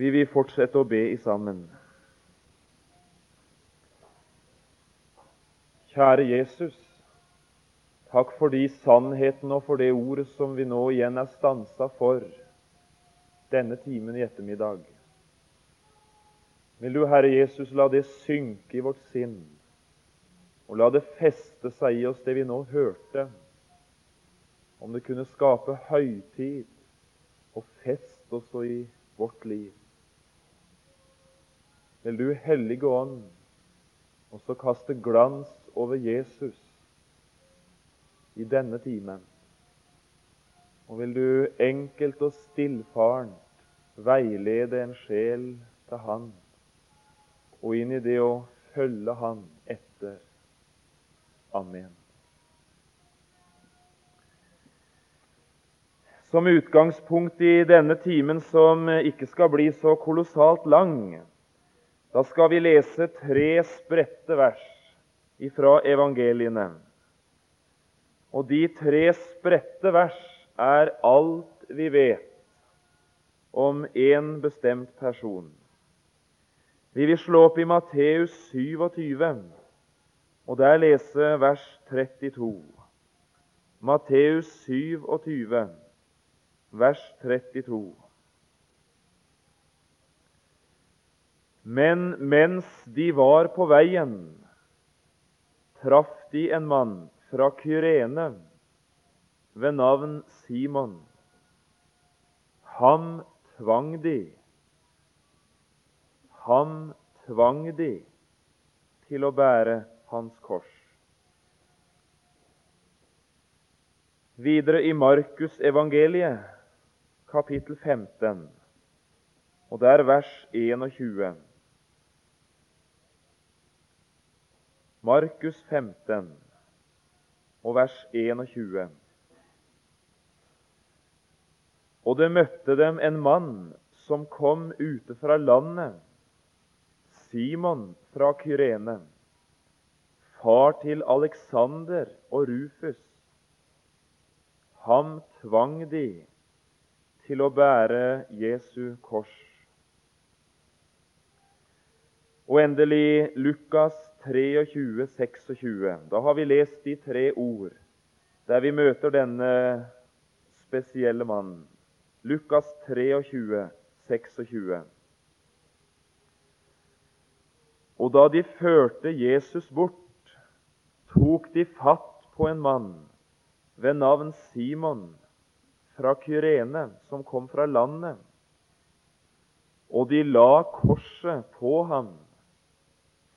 Vi vil fortsette å be i sammen. Kjære Jesus, takk for de sannhetene og for det ordet som vi nå igjen er stansa for denne timen i ettermiddag. Vil du, Herre Jesus, la det synke i vårt sinn, og la det feste seg i oss, det vi nå hørte, om det kunne skape høytid og fest også i vårt liv. Vil du, Hellige Ånd, også kaste glans over Jesus i denne timen. Og vil du enkelt og stillfarent veilede en sjel til Han, og inn i det å følge Han etter. Amen. Som utgangspunkt i denne timen, som ikke skal bli så kolossalt lang, da skal vi lese tre spredte vers ifra evangeliene. Og de tre spredte vers er alt vi vet om en bestemt person. Vi vil slå opp i Matteus 27 og der lese vers 32. Matteus 27, vers 32. Men mens de var på veien, traff de en mann fra Kyrene ved navn Simon. Ham tvang de. Ham tvang de til å bære hans kors. Videre i Markus evangeliet, kapittel 15, og der vers 21. Markus 15 og vers 21. Og det møtte dem en mann som kom ute fra landet, Simon fra Kyrene, far til Alexander og Rufus. Ham tvang de til å bære Jesu kors. Og endelig Lukas 23, 26. Da har vi lest de tre ord der vi møter denne spesielle mannen. Lukas 23, 26. Og da de førte Jesus bort, tok de fatt på en mann ved navn Simon fra Kyrene, som kom fra landet, og de la korset på ham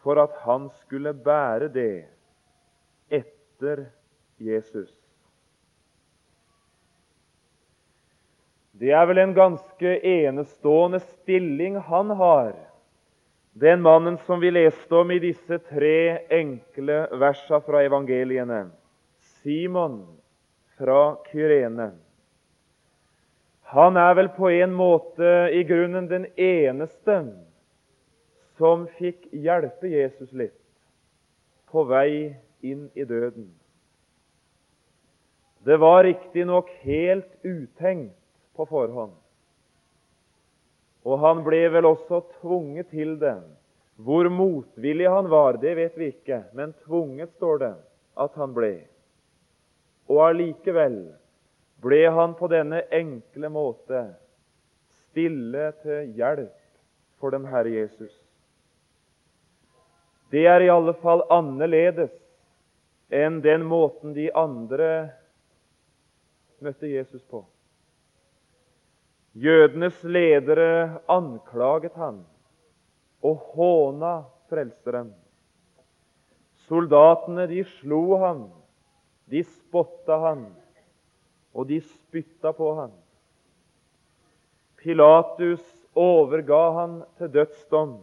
for at han skulle bære det etter Jesus. Det er vel en ganske enestående stilling han har, den mannen som vi leste om i disse tre enkle versa fra evangeliene. Simon fra Kyrene. Han er vel på en måte i grunnen den eneste som fikk hjelpe Jesus litt på vei inn i døden. Det var riktignok helt utenkt på forhånd. Og han ble vel også tvunget til det. Hvor motvillig han var, det vet vi ikke, men tvunget står det at han ble. Og allikevel ble han på denne enkle måte stille til hjelp for den Herre Jesus. Det er i alle fall annerledes enn den måten de andre møtte Jesus på. Jødenes ledere anklaget han og håna Frelseren. Soldatene de slo han, de spotta han, og de spytta på han. Pilatus overga han til dødsdom.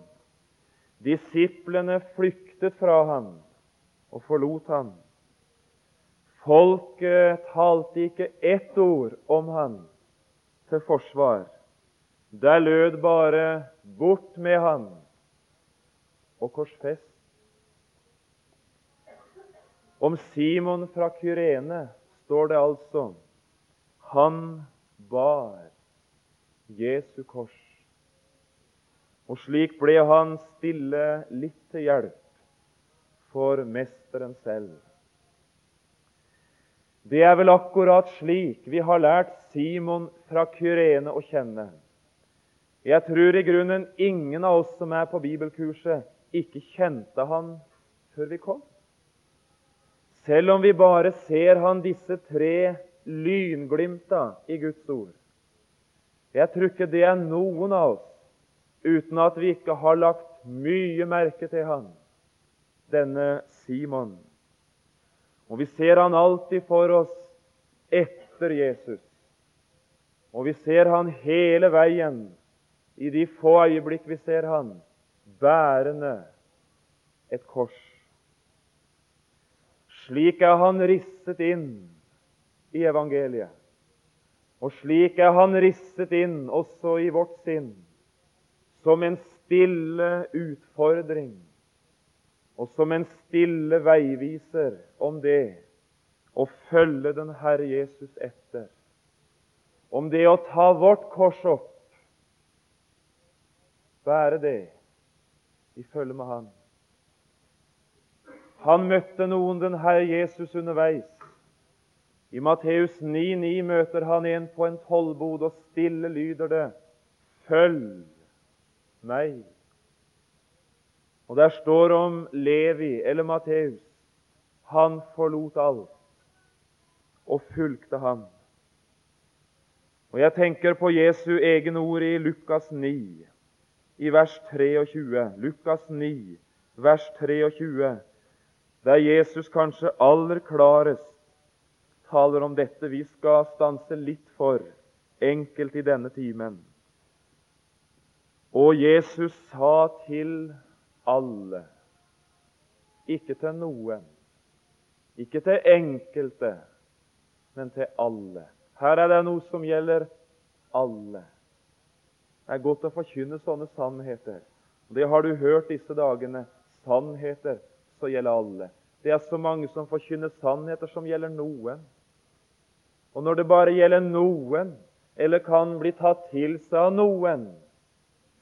Disiplene flyktet fra ham og forlot ham. Folket talte ikke ett ord om han til forsvar. Der lød bare 'bort med han' og korsfest. Om Simon fra Kyrene står det altså han bar Jesu kors. Og slik ble han stille litt til hjelp for mesteren selv. Det er vel akkurat slik vi har lært Simon fra Kyrene å kjenne. Jeg tror i grunnen ingen av oss som er på bibelkurset, ikke kjente han før vi kom. Selv om vi bare ser han disse tre lynglimta i Guds ord. Jeg tror ikke det er noen av oss uten at vi ikke har lagt mye merke til han, denne Simon. Og vi ser han alltid for oss etter Jesus. Og vi ser han hele veien, i de få øyeblikk vi ser han, bærende et kors. Slik er han risset inn i evangeliet. Og slik er han risset inn også i vårt sinn, som en stille utfordring og som en stille veiviser om det å følge den Herre Jesus etter. Om det å ta vårt kors opp, bære det i følge med Han. Han møtte noen, den Herre Jesus, underveis. I Matteus 9,9 møter han en på en tollbod, og stille lyder det:" Følg meg. Og der står om Levi eller Matteus. Han forlot alt og fulgte ham. Og Jeg tenker på Jesu egen ord i Lukas 9, i vers 23. Lukas 9, vers 23, der Jesus kanskje aller klarest taler om dette vi skal stanse litt for enkelt i denne timen. Og Jesus sa til alle. Ikke til noen, ikke til enkelte, men til alle. Her er det noe som gjelder alle. Det er godt å forkynne sånne sannheter. Det har du hørt disse dagene. Sannheter som gjelder alle. Det er så mange som forkynner sannheter som gjelder noen. Og når det bare gjelder noen, eller kan bli tatt til seg av noen,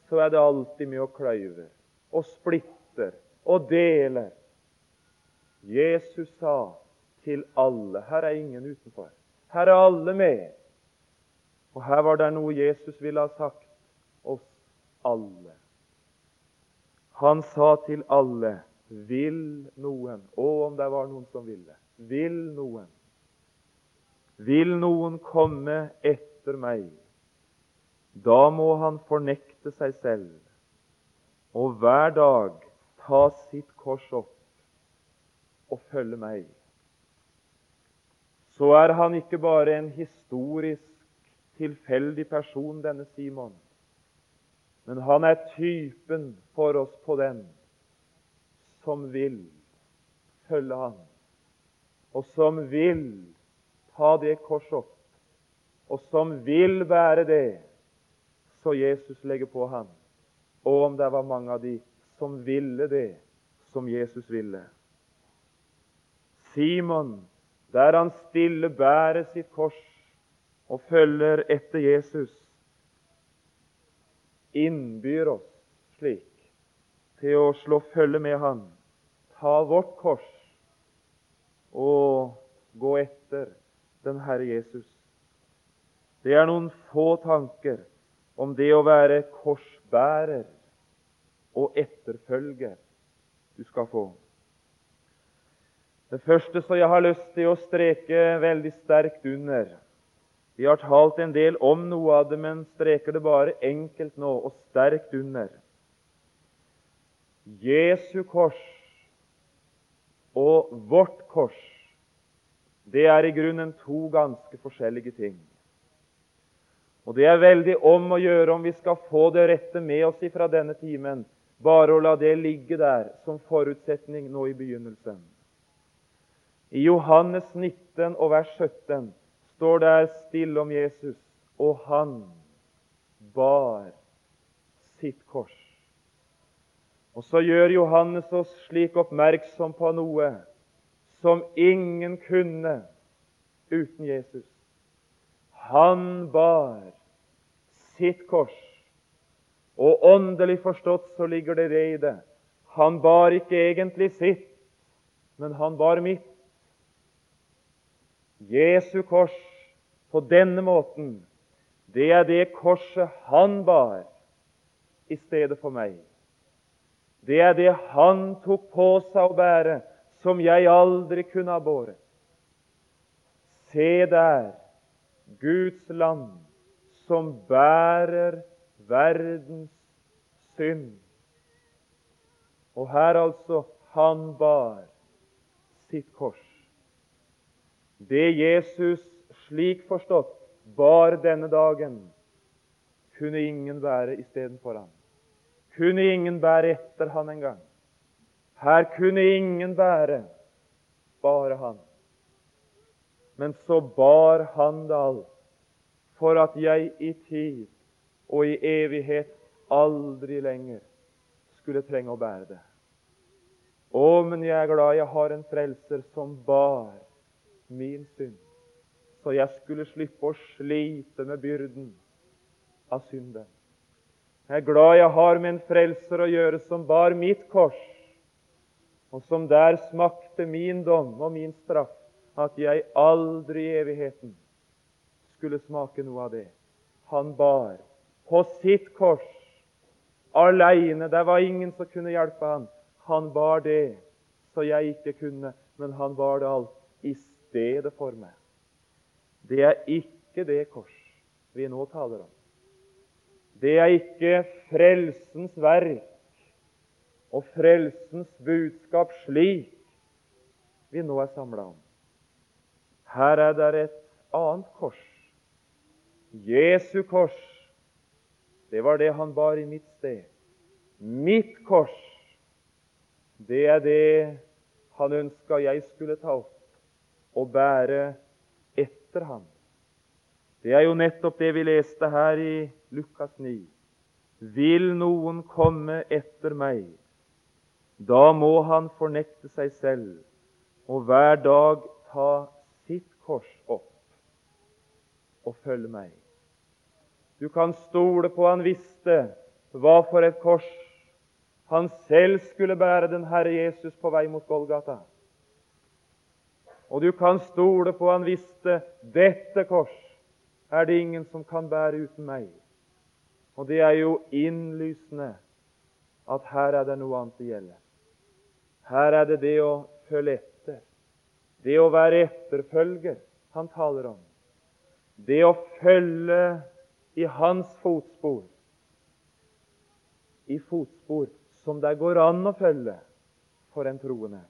så er det alltid mye å kløyve og splitter og deler. Jesus sa til alle Her er ingen utenfor. Her er alle med. Og her var det noe Jesus ville ha sagt oss alle. Han sa til alle Vil noen Og om det var noen som ville. Vil noen Vil noen komme etter meg? Da må han fornekte seg selv og hver dag ta sitt kors opp og følge meg, så er han ikke bare en historisk tilfeldig person, denne Simon, men han er typen for oss på den som vil følge han, og som vil ta det kors opp, og som vil være det så Jesus legger på ham og om det var mange av de som ville det som Jesus ville. Simon, der han stille bærer sitt kors og følger etter Jesus, innbyr oss slik til å slå følge med han, ta vårt kors og gå etter den Herre Jesus. Det er noen få tanker om det å være korsbærer og etterfølger du skal få. Det første som jeg har lyst til å streke veldig sterkt under Vi har talt en del om noe av det, men streker det bare enkelt nå og sterkt under. Jesu kors og vårt kors, det er i grunnen to ganske forskjellige ting. Og Det er veldig om å gjøre om vi skal få det rette med oss ifra denne timen. Bare å la det ligge der som forutsetning nå i begynnelsen. I Johannes 19 og vers 17 står det stille om Jesus, og han bar sitt kors. Og så gjør Johannes oss slik oppmerksom på noe som ingen kunne uten Jesus. Han bar sitt kors. Og åndelig forstått så ligger det det i det. Han bar ikke egentlig sitt, men han bar mitt. Jesu kors på denne måten, det er det korset han bar i stedet for meg. Det er det han tok på seg å bære, som jeg aldri kunne ha båret. Se der, Guds land, som bærer verdens synd. Og her altså han bar sitt kors. Det Jesus, slik forstått, bar denne dagen, kunne ingen bære istedenfor ham. Kunne ingen bære etter han engang. Her kunne ingen bære, bare han. Men så bar han det alt, for at jeg i tid og i evighet aldri lenger skulle trenge å bære det. Å, men jeg er glad jeg har en frelser som bar min synd, så jeg skulle slippe å slite med byrden av synden. Jeg er glad jeg har med en frelser å gjøre som bar mitt kors, og som der smakte min dom og min straff, at jeg aldri i evigheten skulle smake noe av det. Han bar på sitt kors aleine. Det var ingen som kunne hjelpe han. Han bar det så jeg ikke kunne, men han bar det alt i stedet for meg. Det er ikke det kors vi nå taler om. Det er ikke frelsens verk og frelsens budskap slik vi nå er samla om. Her er det et annet kors. Jesu kors. Det var det han bar i mitt sted. Mitt kors, det er det han ønska jeg skulle ta opp og bære etter ham. Det er jo nettopp det vi leste her i Lukas 9. Vil noen komme etter meg, da må han fornekte seg selv og hver dag ta sitt kors opp og følg meg. Du kan stole på han visste hva for et kors han selv skulle bære den Herre Jesus på vei mot Golgata. Og du kan stole på han visste dette kors er det ingen som kan bære uten meg. Og det er jo innlysende at her er det noe annet det gjelder. Her er det det å følge etter. Det å være etterfølger han taler om. Det å følge i hans fotspor. I fotspor som det går an å følge for en troende.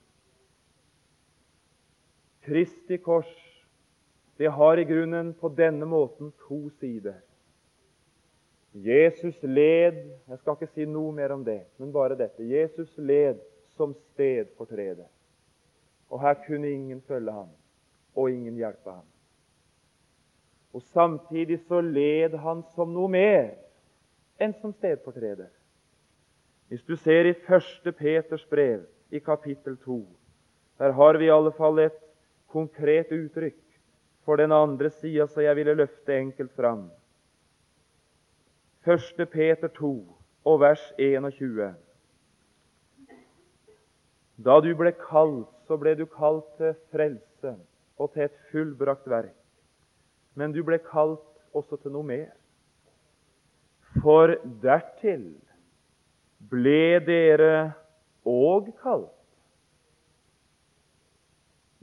Kristi kors det har i grunnen på denne måten to sider. Jesus led Jeg skal ikke si noe mer om det, men bare dette. Jesus led som stedfortreder. Og her kunne ingen følge ham, og ingen hjelpe ham. Og Samtidig så led han som noe mer enn som stedfortreder. Hvis du ser i 1. Peters brev, i kapittel 2, der har vi i alle fall et konkret uttrykk for den andre sida, som jeg ville løfte enkelt fram. 1. Peter 2 og vers 21. Da du ble kalt, så ble du kalt til frelse og til et fullbrakt verk. Men du ble kalt også til noe mer. For dertil ble dere òg kalt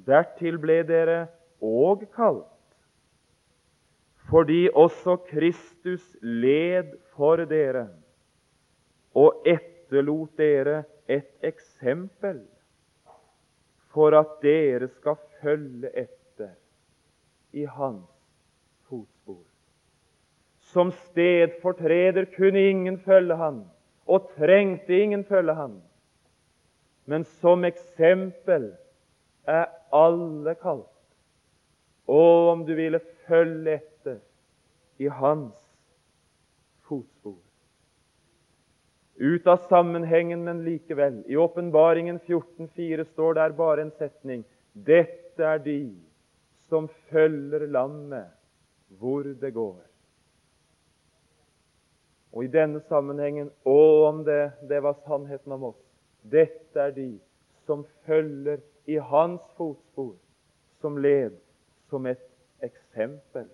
Dertil ble dere òg kalt, fordi også Kristus led for dere og etterlot dere et eksempel for at dere skal følge etter i hans. Som stedfortreder kunne ingen følge han, og trengte ingen følge han. Men som eksempel er alle kalt. Og om du ville følge etter i hans fotspor. Ut av sammenhengen, men likevel. I Åpenbaringen 14,4 står der bare en setning. Dette er de som følger lammet hvor det går. Og i denne sammenhengen Å, om det, det var sannheten om oss. Dette er de som følger i hans fotspor, som led som et eksempel.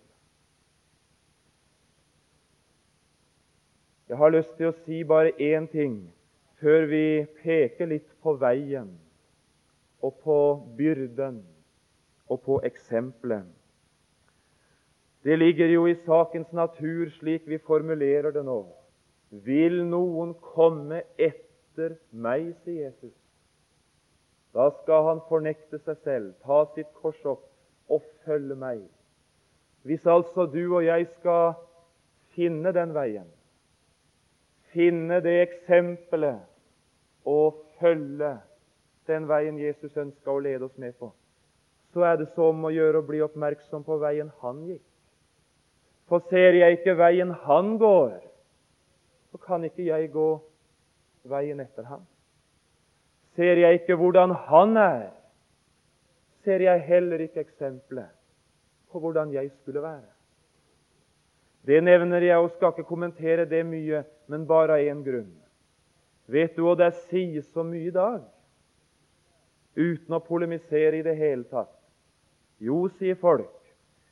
Jeg har lyst til å si bare én ting før vi peker litt på veien og på byrden og på eksempelet. Det ligger jo i sakens natur, slik vi formulerer det nå. Vil noen komme etter meg, sier Jesus. Da skal han fornekte seg selv, ta sitt kors opp og følge meg. Hvis altså du og jeg skal finne den veien, finne det eksempelet og følge den veien Jesus ønska å lede oss med på, så er det som å gjøre å bli oppmerksom på veien han gikk. For ser jeg ikke veien han går, så kan ikke jeg gå veien etter ham. Ser jeg ikke hvordan han er, ser jeg heller ikke eksempelet på hvordan jeg skulle være. Det nevner jeg og skal ikke kommentere det mye, men bare av én grunn. Vet du hva det sies så mye i dag? Uten å polemisere i det hele tatt. Jo, sier folk,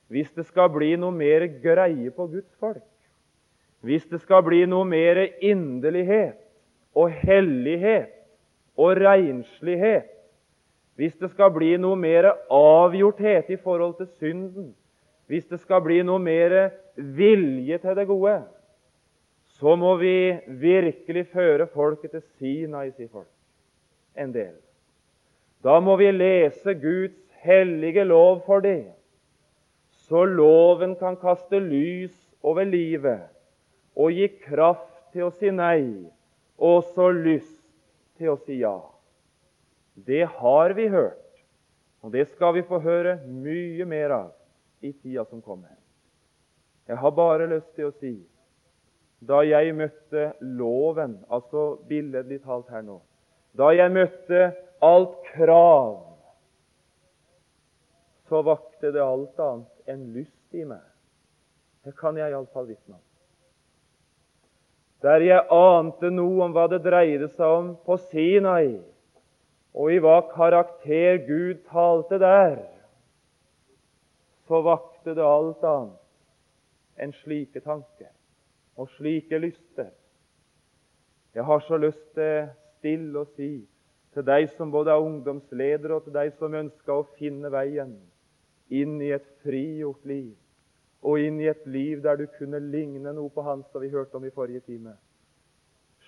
hvis det skal bli noe mer greie på Guds folk, hvis det skal bli noe mer inderlighet og hellighet og renslighet, hvis det skal bli noe mer avgjorthet i forhold til synden, hvis det skal bli noe mer vilje til det gode, så må vi virkelig føre folket til Sinai, sier folk. En del. Da må vi lese Guds hellige lov for det så loven kan kaste lys over livet og gi kraft til å si nei, og så lyst til å si ja. Det har vi hørt, og det skal vi få høre mye mer av i tida som kommer. Jeg har bare lyst til å si da jeg møtte loven, altså billedlig talt her nå Da jeg møtte alt krav, så vakte det alt annet en lyst i meg. Det kan jeg iallfall vitne om. Der jeg ante noe om hva det dreide seg om på Sinai, og i hva karakter Gud talte der, så vakte det alt annet enn slike tanker og slike lyster. Jeg har så lyst til stille å si til deg som både er ungdomsleder, og til deg som ønsker å finne veien inn i et frigjort liv, og inn i et liv der du kunne ligne noe på Han som vi hørte om i forrige time.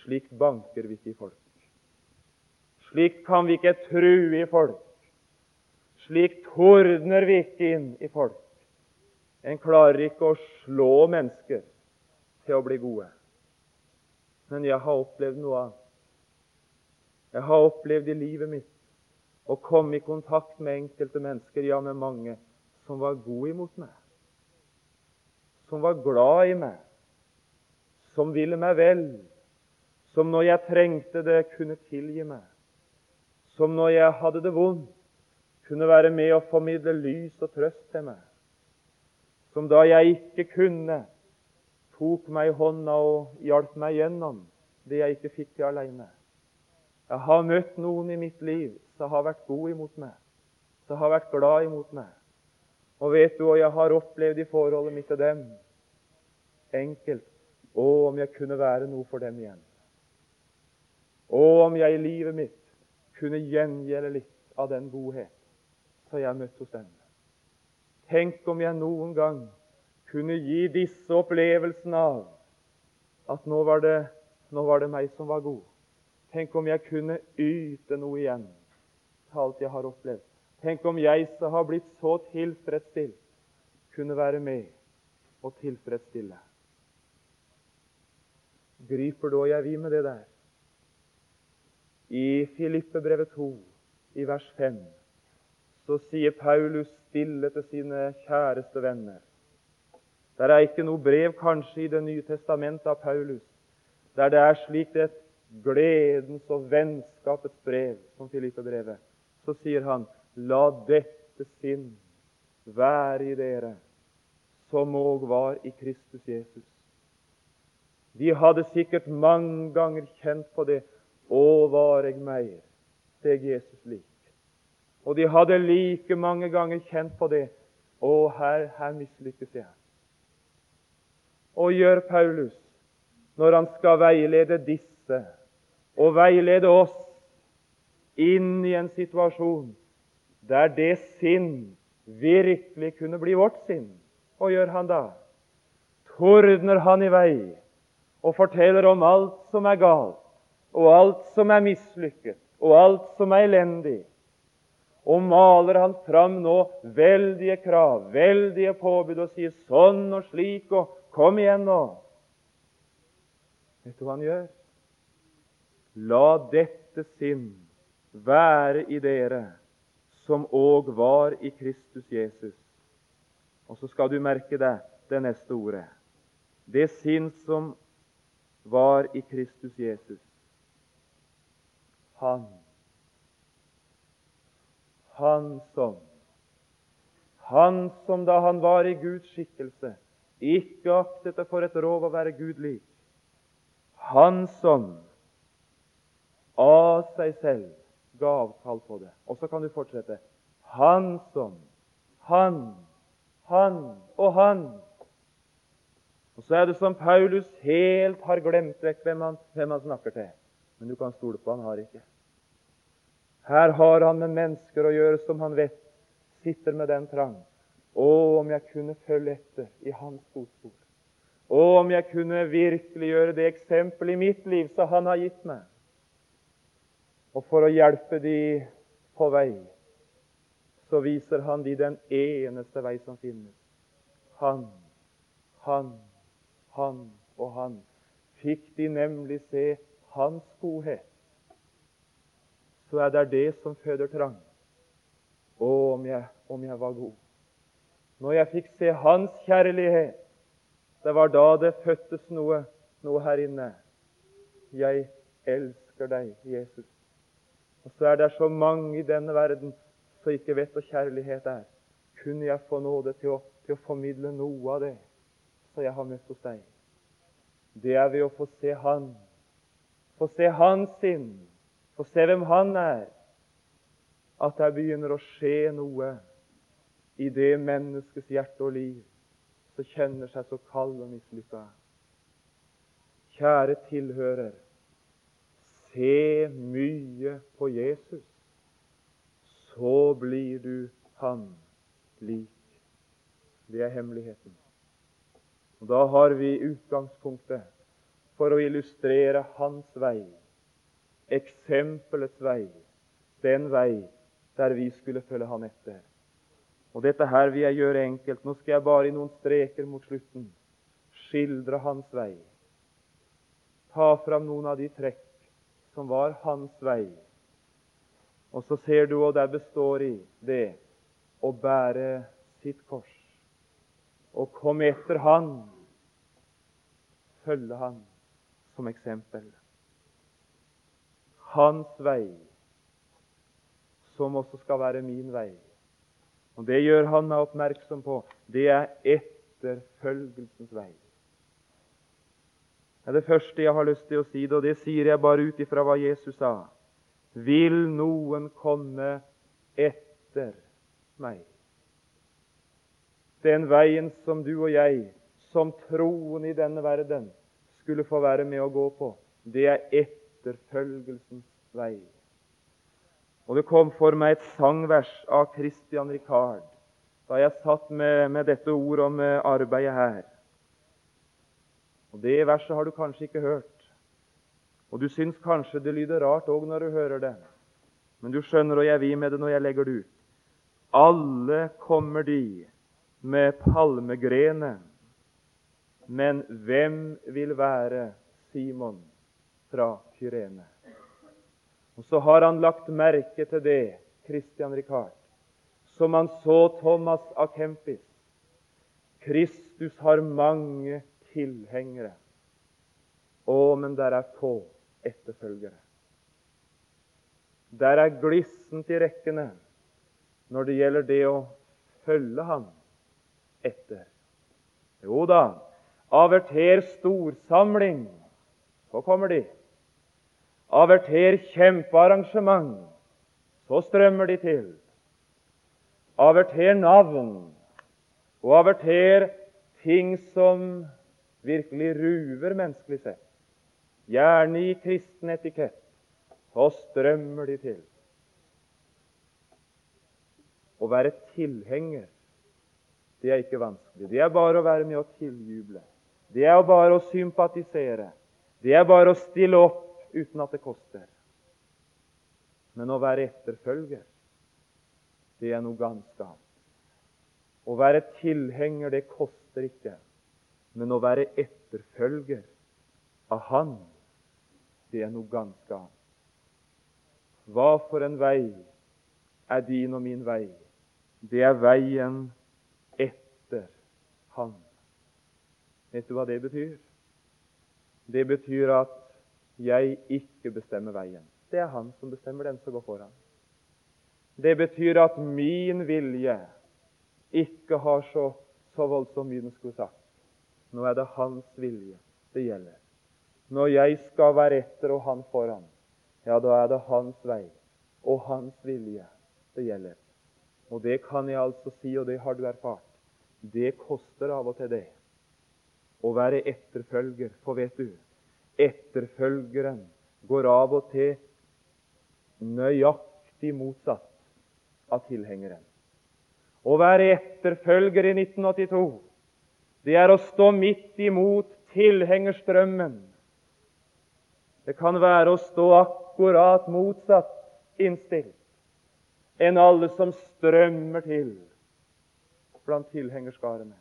Slikt banker vi ikke i folk. Slikt kan vi ikke true i folk. Slik tordner vi ikke inn i folk. En klarer ikke å slå mennesker til å bli gode. Men jeg har opplevd noe annet. Jeg har opplevd i livet mitt å komme i kontakt med enkelte mennesker, ja, med mange, som var god imot meg, som var glad i meg, som ville meg vel, som når jeg trengte det, kunne tilgi meg, som når jeg hadde det vondt, kunne være med og formidle lys og trøst til meg, som da jeg ikke kunne, tok meg i hånda og hjalp meg gjennom det jeg ikke fikk til alene. Jeg har møtt noen i mitt liv som har vært god imot meg, som har vært glad imot meg, og vet du hva jeg har opplevd i forholdet mitt til dem? Enkelt. Å, om jeg kunne være noe for dem igjen. Å, om jeg i livet mitt kunne gjengjelde litt av den godhet som jeg har møtt hos dem. Tenk om jeg noen gang kunne gi disse opplevelsen av at nå var, det, nå var det meg som var god. Tenk om jeg kunne yte noe igjen til alt jeg har opplevd. Tenk om jeg som har blitt så tilfredsstilt, kunne være med og tilfredsstille. Griper da jeg vi med det der? I Filippebrevet 2, i vers 5, så sier Paulus stille til sine kjæreste venner. Der er ikke noe brev kanskje i Det nye testamentet av Paulus der det er slik et gledens og vennskapets brev som Filippebrevet. Så sier han La dette sinn være i dere, som òg var i Kristus Jesus. De hadde sikkert mange ganger kjent på det. Å, var jeg meg deg Jesus lik? Og de hadde like mange ganger kjent på det. Å, her, her mislykkes jeg. Og gjør Paulus når han skal veilede disse og veilede oss inn i en situasjon der det sinn virkelig kunne bli vårt sinn. Hva gjør han da? Tordner han i vei og forteller om alt som er galt, og alt som er mislykket, og alt som er elendig. Og maler han fram nå veldige krav, veldige påbud, og sier sånn og slik, og kom igjen nå. Vet du hva han gjør? La dette sinn være i dere, som òg var i Kristus Jesus. Og så skal du merke deg det neste ordet. Det sinn som var i Kristus Jesus. Han. Han som Han som da han var i Guds skikkelse, ikke aktet det for et rov å være Gud lik. Han som av seg selv ga avkall på det. Og så kan du fortsette. Han som Han, han og han og Så er det som Paulus helt har glemt vekk hvem han, hvem han snakker til. Men du kan stole på han har ikke. Her har han med mennesker å gjøre som han vet sitter med den trang. Å, om jeg kunne følge etter i hans fotspor. Å, om jeg kunne virkelig gjøre det eksempelet i mitt liv som han har gitt meg. Og for å hjelpe de på vei, så viser han de den eneste vei som finnes. Han, han han og han, fikk de nemlig se hans godhet, så er det det som føder trang. Å, om jeg, om jeg var god! Når jeg fikk se hans kjærlighet, det var da det fødtes noe, noe her inne. Jeg elsker deg, Jesus. Og så er det så mange i denne verden som ikke vet hva kjærlighet er. Kunne jeg få nåde til å, til å formidle noe av det? som jeg har møtt hos deg, det er ved å få se Han. Få se Hans sinn, få se hvem Han er. At det begynner å skje noe i det menneskets hjerte og liv som kjenner seg så kald og mislykka. Kjære tilhører, se mye på Jesus, så blir du Han lik. Det er hemmeligheten. Og Da har vi utgangspunktet for å illustrere hans vei, eksempelets vei, den vei der vi skulle følge han etter. Og Dette her vil jeg gjøre enkelt. Nå skal jeg bare i noen streker mot slutten skildre hans vei. Ta fram noen av de trekk som var hans vei. Og så ser du hva det består i det å bære sitt kors og komme etter Han, følge Han som eksempel. Hans vei, som også skal være min vei. Og Det gjør han meg oppmerksom på. Det er etterfølgelsens vei. Er det første jeg har lyst til å si det, og det sier jeg bare ut ifra hva Jesus sa. Vil noen komme etter meg? den veien som du og jeg, som troen i denne verden, skulle få være med å gå på. Det er etterfølgelsens vei. Og Det kom for meg et sangvers av Christian Ricard da jeg satt med, med dette ordet om arbeidet her. Og Det verset har du kanskje ikke hørt. Og du syns kanskje det lyder rart òg når du hører det. Men du skjønner, og jeg vil med det når jeg legger det ut. Alle kommer de med palmegrenet. Men hvem vil være Simon fra Kyrene? Og Så har han lagt merke til det, Christian Ricard, som han så Thomas av Kempis. Kristus har mange tilhengere. Å, men der er få etterfølgere. Der er glissent i rekkene når det gjelder det å følge ham etter. Jo da, averter storsamling, så kommer de. Averter kjempearrangement, så strømmer de til. Averter navn, og averter ting som virkelig ruver menneskelig sett, gjerne i kristen etikett, så strømmer de til. Å være tilhenger, det er ikke vanskelig. Det er bare å være med å tiljuble. Det er bare å sympatisere. Det er bare å stille opp uten at det koster. Men å være etterfølger, det er noe ganske annet. Å være tilhenger, det koster ikke. Men å være etterfølger av Han, det er noe ganske annet. Hva for en vei er din og min vei? Det er veien etter Han. Vet du hva det betyr? Det betyr at jeg ikke bestemmer veien. Det er Han som bestemmer den som går foran. Det betyr at min vilje ikke har så, så voldsom mye den skulle sagt. Nå er det Hans vilje det gjelder. Når jeg skal være etter og Han foran, ja, da er det Hans vei og Hans vilje det gjelder. Og det kan jeg altså si, og det har du erfart. Det koster av og til det å være etterfølger. For vet du, etterfølgeren går av og til nøyaktig motsatt av tilhengeren. Å være etterfølger i 1982, det er å stå midt imot tilhengerstrømmen. Det kan være å stå akkurat motsatt innstilt enn alle som strømmer til blant tilhengerskarene.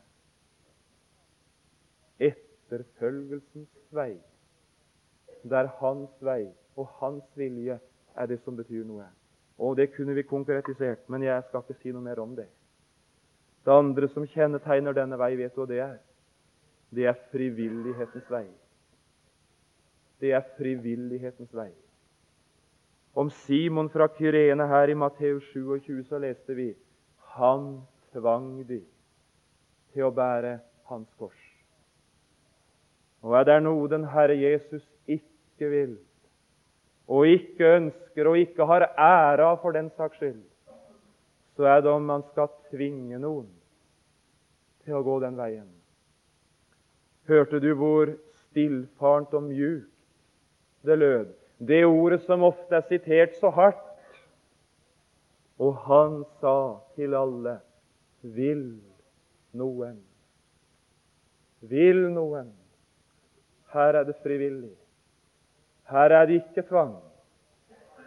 Etterfølgelsens vei, der hans vei og hans vilje er det som betyr noe. Og Det kunne vi konkretisert, men jeg skal ikke si noe mer om det. Det andre som kjennetegner denne vei, vet du hva det er? Det er frivillighetens vei. Det er frivillighetens vei. Om Simon fra Kyrene her i Matteus 27 så leste vi han tvang de til å bære hans kors. Og er det noe den Herre Jesus ikke vil, og ikke ønsker og ikke har ære av for den saks skyld, så er det om man skal tvinge noen til å gå den veien. Hørte du hvor stillfarent og mjukt det lød det ordet som ofte er sitert så hardt. Og han sa til alle Vil noen? Vil noen? Her er det frivillig. Her er det ikke tvang.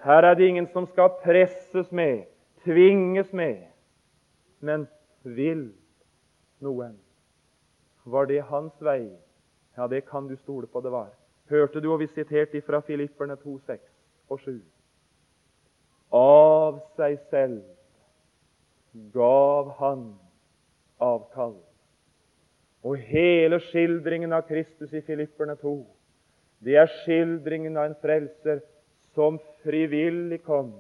Her er det ingen som skal presses med, tvinges med. Men vil noen? Var det hans vei? Ja, det kan du stole på det var. Hørte du og vi siterte fra Filipperne 2, 6 og 7. Av seg selv gav han avkall. Og hele skildringen av Kristus i Filipperne 2, det er skildringen av en frelser som frivillig kom,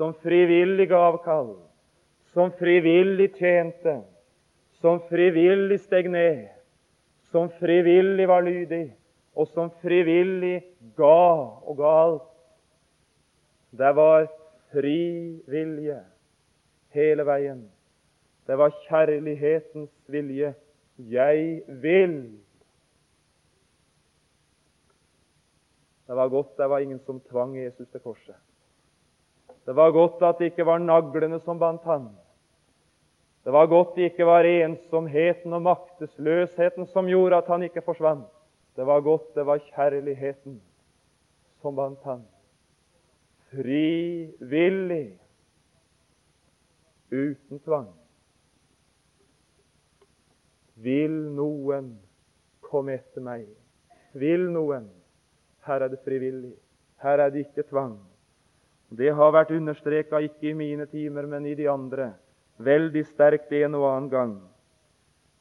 som frivillig avkall, som frivillig tjente, som frivillig steg ned, som frivillig var lydig, og som frivillig ga og ga alt. Det var fri vilje hele veien. Det var kjærlighetens vilje. Jeg vil. Det var godt det var ingen som tvang Jesus til korset. Det var godt at det ikke var naglene som bandt han. Det var godt det ikke var ensomheten og maktesløsheten som gjorde at han ikke forsvant. Det var godt, det var kjærligheten som bandt han. Frivillig, uten tvang. Vil noen komme etter meg? Vil noen? Her er det frivillig. Her er det ikke tvang. Det har vært understreka ikke i mine timer, men i de andre. Veldig sterkt en og annen gang.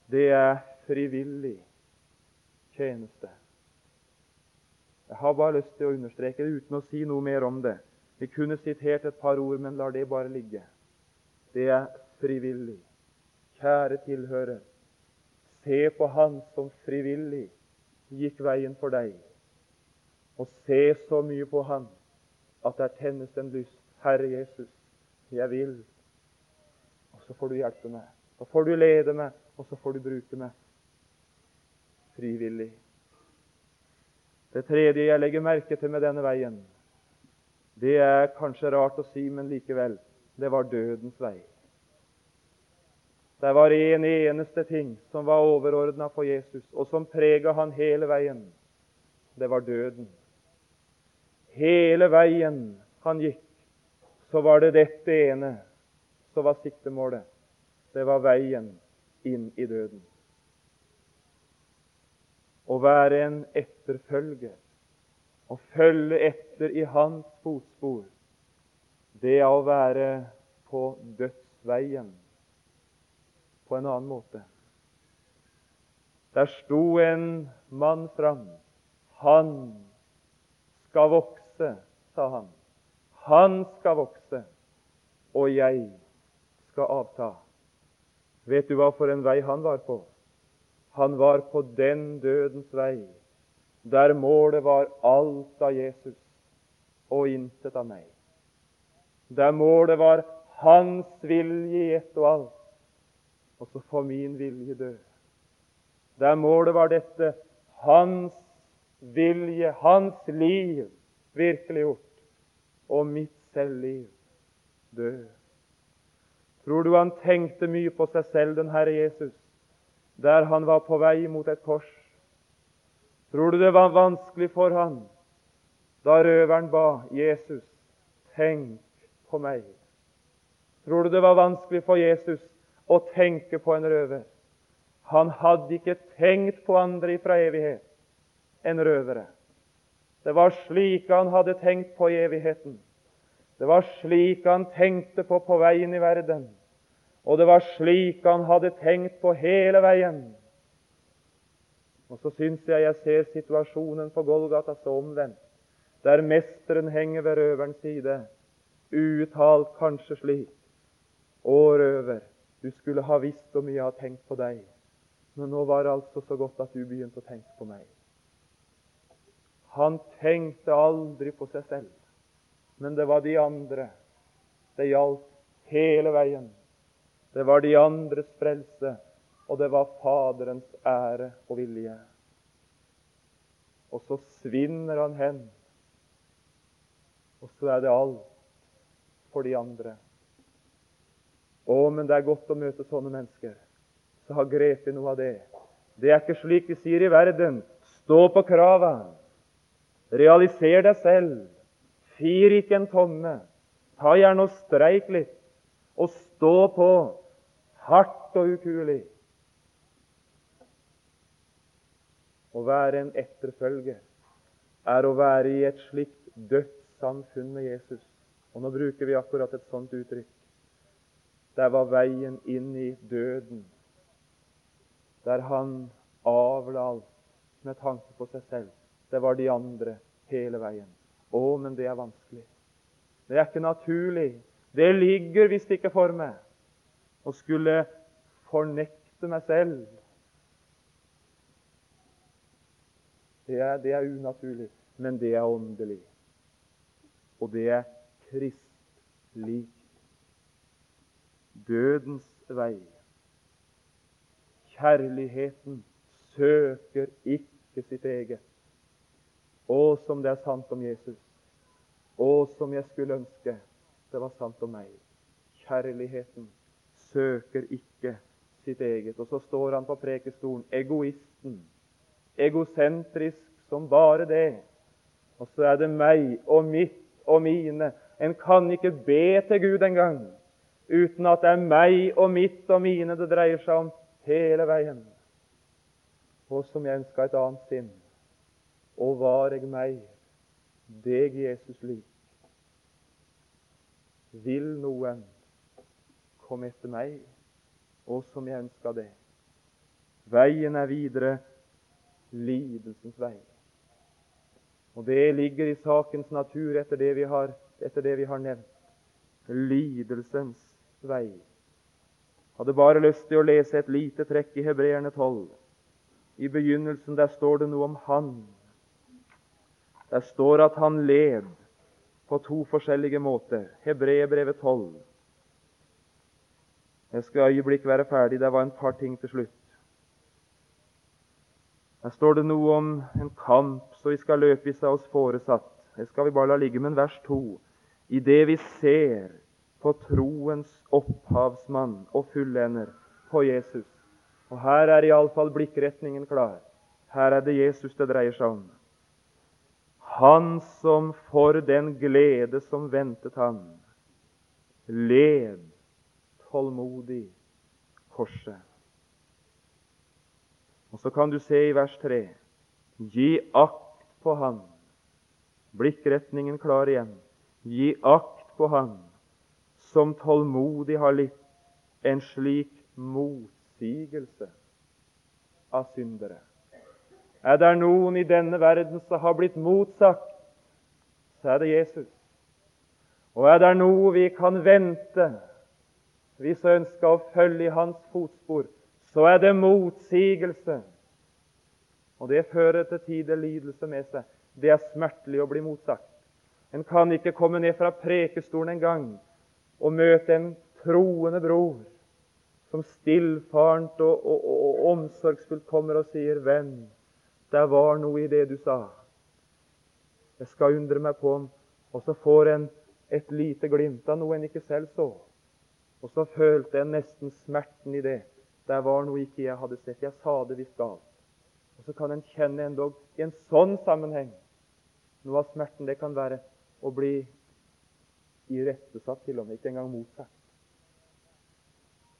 Det er frivillig tjeneste. Jeg har bare lyst til å understreke det uten å si noe mer om det. Vi kunne sitert et par ord, men lar det bare ligge. Det er frivillig. Kjære tilhører, Se på Han som frivillig gikk veien for deg. Og se så mye på Han at der tennes en lyst. Herre Jesus, jeg vil. Og så får du hjelpe meg. Så får du lede meg, og så får du bruke meg frivillig. Det tredje jeg legger merke til med denne veien, det er kanskje rart å si, men likevel det var dødens vei. Det var en eneste ting som var overordna for Jesus, og som prega han hele veien. Det var døden. Hele veien han gikk, så var det dette ene som var siktemålet. Det var veien inn i døden. Å være en etterfølger, å følge etter i hans fotspor, det er å være på dødsveien på en annen måte. Der sto en mann fram. Han skal vokse, sa han. Han skal vokse, og jeg skal avta. Vet du hva for en vei han var på? Han var på den dødens vei der målet var alt av Jesus og intet av meg. Der målet var hans vilje i ett og alt, og så får min vilje dø. Der målet var dette hans vilje, hans liv, virkeliggjort, og mitt selvliv død. Tror du han tenkte mye på seg selv, den Herre Jesus, der han var på vei mot et kors? Tror du det var vanskelig for han da røveren ba Jesus, tenk på meg? Tror du det var vanskelig for Jesus å tenke på en røver? Han hadde ikke tenkt på andre fra evighet enn røvere. Det var slik han hadde tenkt på i evigheten. Det var slik han tenkte på på veien i verden. Og det var slik han hadde tenkt på hele veien. Og så syns jeg jeg ser situasjonen på Golgata så omvendt, der mesteren henger ved røverens side, uttalt kanskje slik Å, røver, du skulle ha visst hvor mye jeg har tenkt på deg, men nå var det altså så godt at du begynte å tenke på meg. Han tenkte aldri på seg selv, men det var de andre det gjaldt hele veien. Det var de andres frelse, og det var Faderens ære og vilje. Og så svinner han hen, og så er det alt for de andre. Å, men det er godt å møte sånne mennesker som har grepet noe av det. Det er ikke slik de sier i verden. Stå på krava. Realiser deg selv. Fir ikke en tomme. Ta gjerne og streik litt. Og stå på hardt og ukuelig. Å være en etterfølger er å være i et slikt dødssamfunn med Jesus. Og nå bruker vi akkurat et sånt uttrykk. Der var veien inn i døden, der han avla alt med tanke på seg selv. Det var de andre hele veien. Å, men det er vanskelig. Det er ikke naturlig. Det ligger visst ikke for meg å skulle fornekte meg selv. Det er, det er unaturlig, men det er åndelig. Og det er kristlig. Dødens vei. Kjærligheten søker ikke sitt eget. Å, som det er sant om Jesus. Å, som jeg skulle ønske det var sant om meg. Kjærligheten søker ikke sitt eget. Og så står han på prekestolen, egoisten, egosentrisk som bare det. Og så er det meg og mitt og mine. En kan ikke be til Gud engang uten at det er meg og mitt og mine det dreier seg om hele veien. Og som jeg ønska et annet sinn. Og var jeg meg, deg Jesus lik? Vil noen komme etter meg, og som jeg ønska det. Veien er videre lidelsens vei. Og det ligger i sakens natur etter det vi har, det vi har nevnt. Lidelsens vei. hadde bare lyst til å lese et lite trekk i Hebreerne 12. I begynnelsen der står det noe om Han. Der står at han led på to forskjellige måter. Hebreerbrevet 12. Jeg skal øyeblikk være ferdig. Det var en par ting til slutt. Her står det noe om en kamp, så vi skal løpe i seg oss foresatt. Det skal vi bare la ligge. Men vers 2. I det vi ser på troens opphavsmann og fullender, på Jesus. Og her er iallfall blikkretningen klar. Her er det Jesus det dreier seg om. Han som for den glede som ventet han, led tålmodig korset. Og så kan du se i vers 3.: Gi akt på Han. Blikkretningen klar igjen. Gi akt på Han som tålmodig har litt en slik motsigelse av syndere. Er det noen i denne verden som har blitt motsagt, så er det Jesus. Og er det noe vi kan vente, hvis vi ønsker å følge i hans fotspor, så er det motsigelse. Og det fører til tider lidelse med seg. Det er smertelig å bli motsagt. En kan ikke komme ned fra prekestolen en gang og møte en troende bror som stillfarent og, og, og, og omsorgsfullt kommer og sier, 'Venn, det var noe i det du sa.' Jeg skal undre meg på om Og så får en et lite glimt av noe en ikke selv så. Og så følte jeg nesten smerten i det. Det var noe ikke jeg hadde sett. Jeg sa det visst galt. Og så kan en kjenne endog i en sånn sammenheng Noe av smerten det kan være å bli irettesatt, til og med ikke engang motsatt.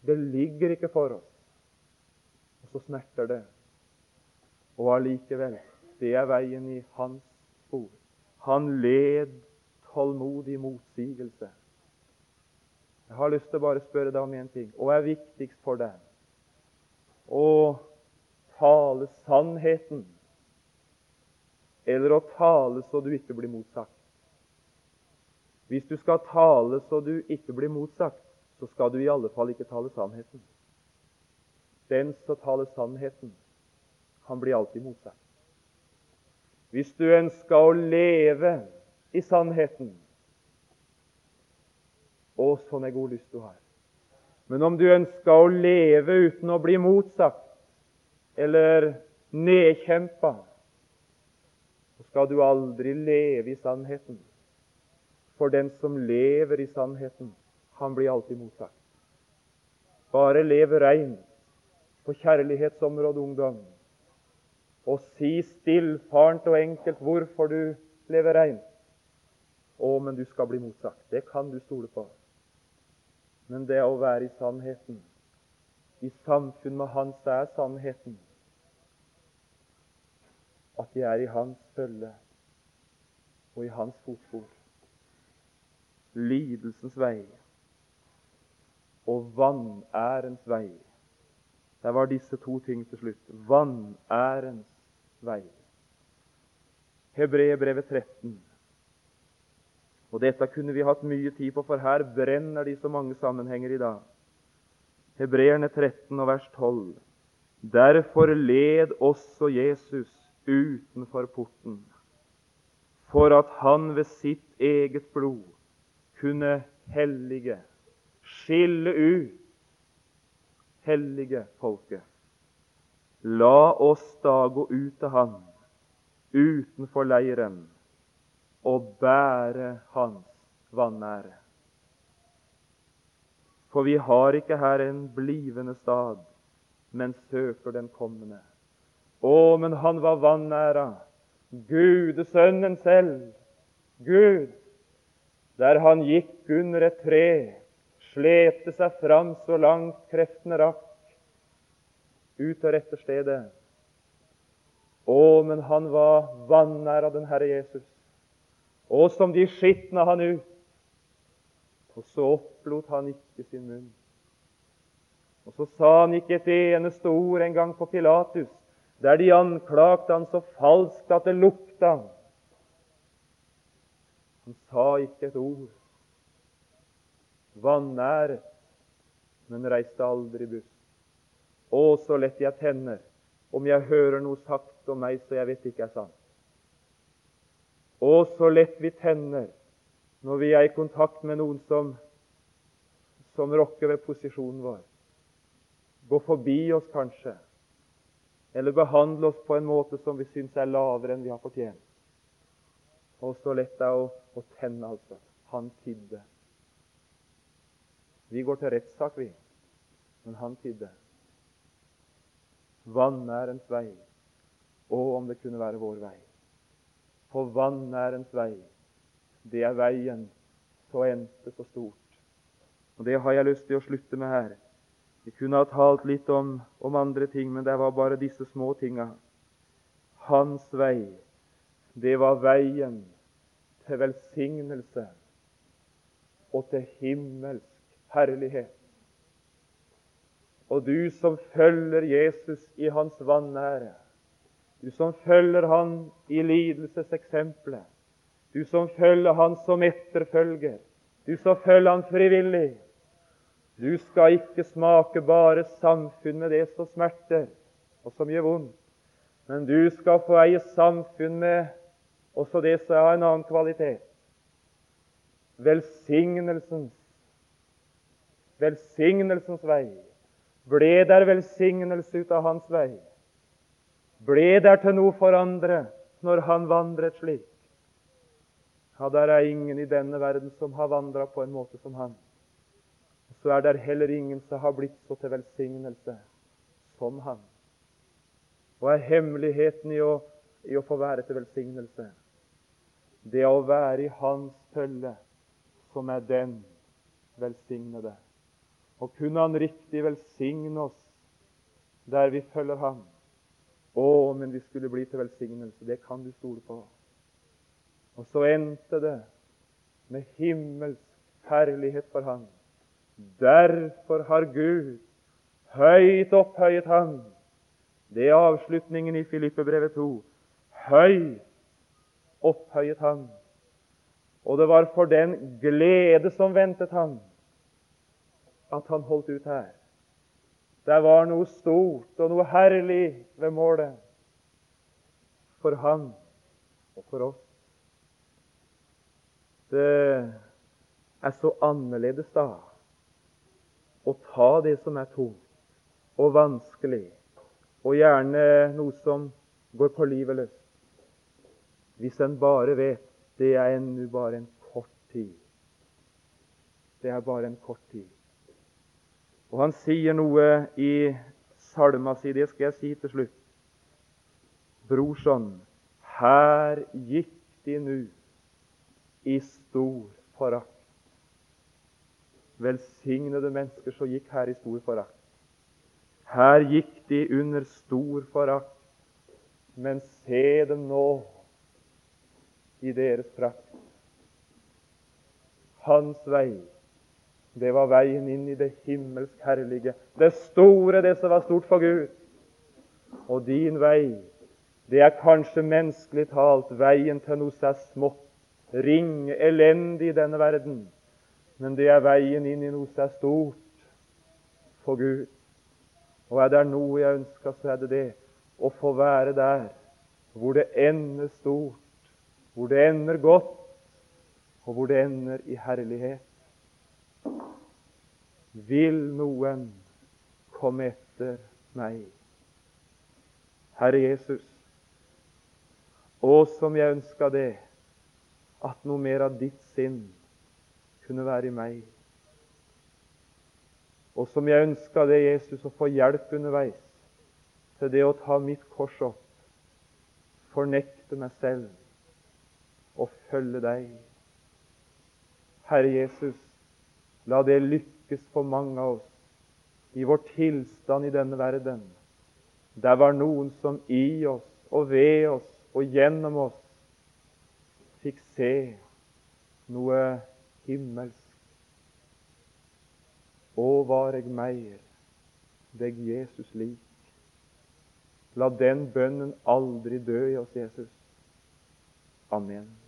Det ligger ikke for oss, og så smerter det. Og allikevel, det er veien i hans spor. Han led tålmodig motsigelse. Jeg har lyst til å bare spørre deg om én ting. Hva er viktigst for deg? Å tale sannheten eller å tale så du ikke blir motsagt? Hvis du skal tale så du ikke blir motsagt, så skal du i alle fall ikke tale sannheten. Den som taler sannheten, han blir alltid motsagt. Hvis du ønsker å leve i sannheten Å, sånn er god lyst du har. Men om du ønsker å leve uten å bli motsagt eller nedkjempa, så skal du aldri leve i sannheten. For den som lever i sannheten, han blir alltid motsagt. Bare lev reint på kjærlighetsområdet, ungdom, og si stillfarent og enkelt hvorfor du lever rein. Å, men du skal bli motsagt. Det kan du stole på. Men det å være i sannheten, i samfunn med Han så er sannheten at de er i Hans følge og i Hans fotspor lidelsens vei og vanærens vei. Det var disse to ting til slutt. Vanærens vei. Hebreerbrevet 13. Og dette kunne vi hatt mye tid på, for her brenner det i så mange sammenhenger i dag. Hebreerne 13 og vers 12. Derfor led også Jesus utenfor porten, for at han ved sitt eget blod kunne hellige, skille ut hellige folket. La oss da gå ut til Han utenfor leiren og bære Hans vanære. For vi har ikke her en blivende stad, men søker den kommende. Å, men han var vanæra, Gudesønnen selv. Gud der han gikk under et tre, slepte seg fram så langt kreftene rakk, ut av rette stedet. Å, men han var vanæra, den Herre Jesus. Og som de skitna han ut. Og så opplot han ikke sin munn. Og så sa han ikke et eneste ord en gang på Pilatus, der de anklagte han så falskt at det lukta. Han sa ikke et ord. Vanæret men reiste aldri buss. Å, så lett jeg tenner om jeg hører noe sagt om meg så jeg vet ikke er sant. Å, så lett vi tenner når vi er i kontakt med noen som, som rokker ved posisjonen vår. Gå forbi oss, kanskje, eller behandle oss på en måte som vi syns er lavere enn vi har fortjent. Og så lett det er å, å tenne, altså. Han tidde. Vi går til rettssak, vi. Men han tidde. Vannærens vei. Å, om det kunne være vår vei. For vannærens vei, det er veien så endte så stort. Og Det har jeg lyst til å slutte med her. Vi kunne ha talt litt om, om andre ting, men det var bare disse små tinga. Hans vei, det var veien til velsignelse og til himmelsk herlighet. Og du som følger Jesus i hans vanære, du som følger han i lidelseseksempelet, du som følger han som etterfølger, du som følger han frivillig, du skal ikke smake bare samfunn med det som smerter og som gjør vondt, men du skal få eie samfunn med også det som har en annen kvalitet. Velsignelsens velsignelsens vei. Ble der velsignelse ut av hans vei? Ble der til noe for andre når han vandret slik? Ja, der er ingen i denne verden som har vandra på en måte som han. Så er det heller ingen som har blitt så til velsignelse som han. Hva er hemmeligheten i å, i å få være til velsignelse? Det å være i hans følge, som er den velsignede. Og kunne Han riktig velsigne oss der vi følger Ham. Å, men vi skulle bli til velsignelse. Det kan du stole på. Og så endte det med himmelsk herlighet for Ham. Derfor har Gud høyt opphøyet Ham. Det er avslutningen i Filippebrevet 2. Høyt opphøyet Ham. Og det var for den glede som ventet Ham, at han holdt ut her. Det var noe stort og noe herlig ved målet for han og for oss. Det er så annerledes da å ta det som er tungt og vanskelig, og gjerne noe som går på livet løs, hvis en bare vet det er ennå bare en kort tid. Det er bare en kort tid. Og han sier noe i salma si, det skal jeg si til slutt. Brorson, her gikk de nu i stor forakt. Velsignede mennesker som gikk her i stor forakt. Her gikk de under stor forakt, men se dem nå i deres prakt. Hans vei det var veien inn i det himmelsk herlige, det store, det som var stort for Gud. Og din vei, det er kanskje menneskelig talt veien til noe som er smått, ringe, elendig i denne verden. Men det er veien inn i noe som er stort for Gud. Og er det noe jeg ønsker, så er det det å få være der hvor det ender stort, hvor det ender godt, og hvor det ender i herlighet. Vil noen komme etter meg? Herre Jesus, å som jeg ønska det, at noe mer av ditt sinn kunne være i meg. Og som jeg ønska det, Jesus, å få hjelp underveis til det å ta mitt kors opp, fornekte meg selv og følge deg. Herre Jesus, la det lykkes lykkes for mange av oss i vår tilstand i denne verden. Der var noen som i oss og ved oss og gjennom oss fikk se noe himmelsk. Å, var jeg meir deg Jesus lik. La den bønnen aldri dø i oss, Jesus. Amen.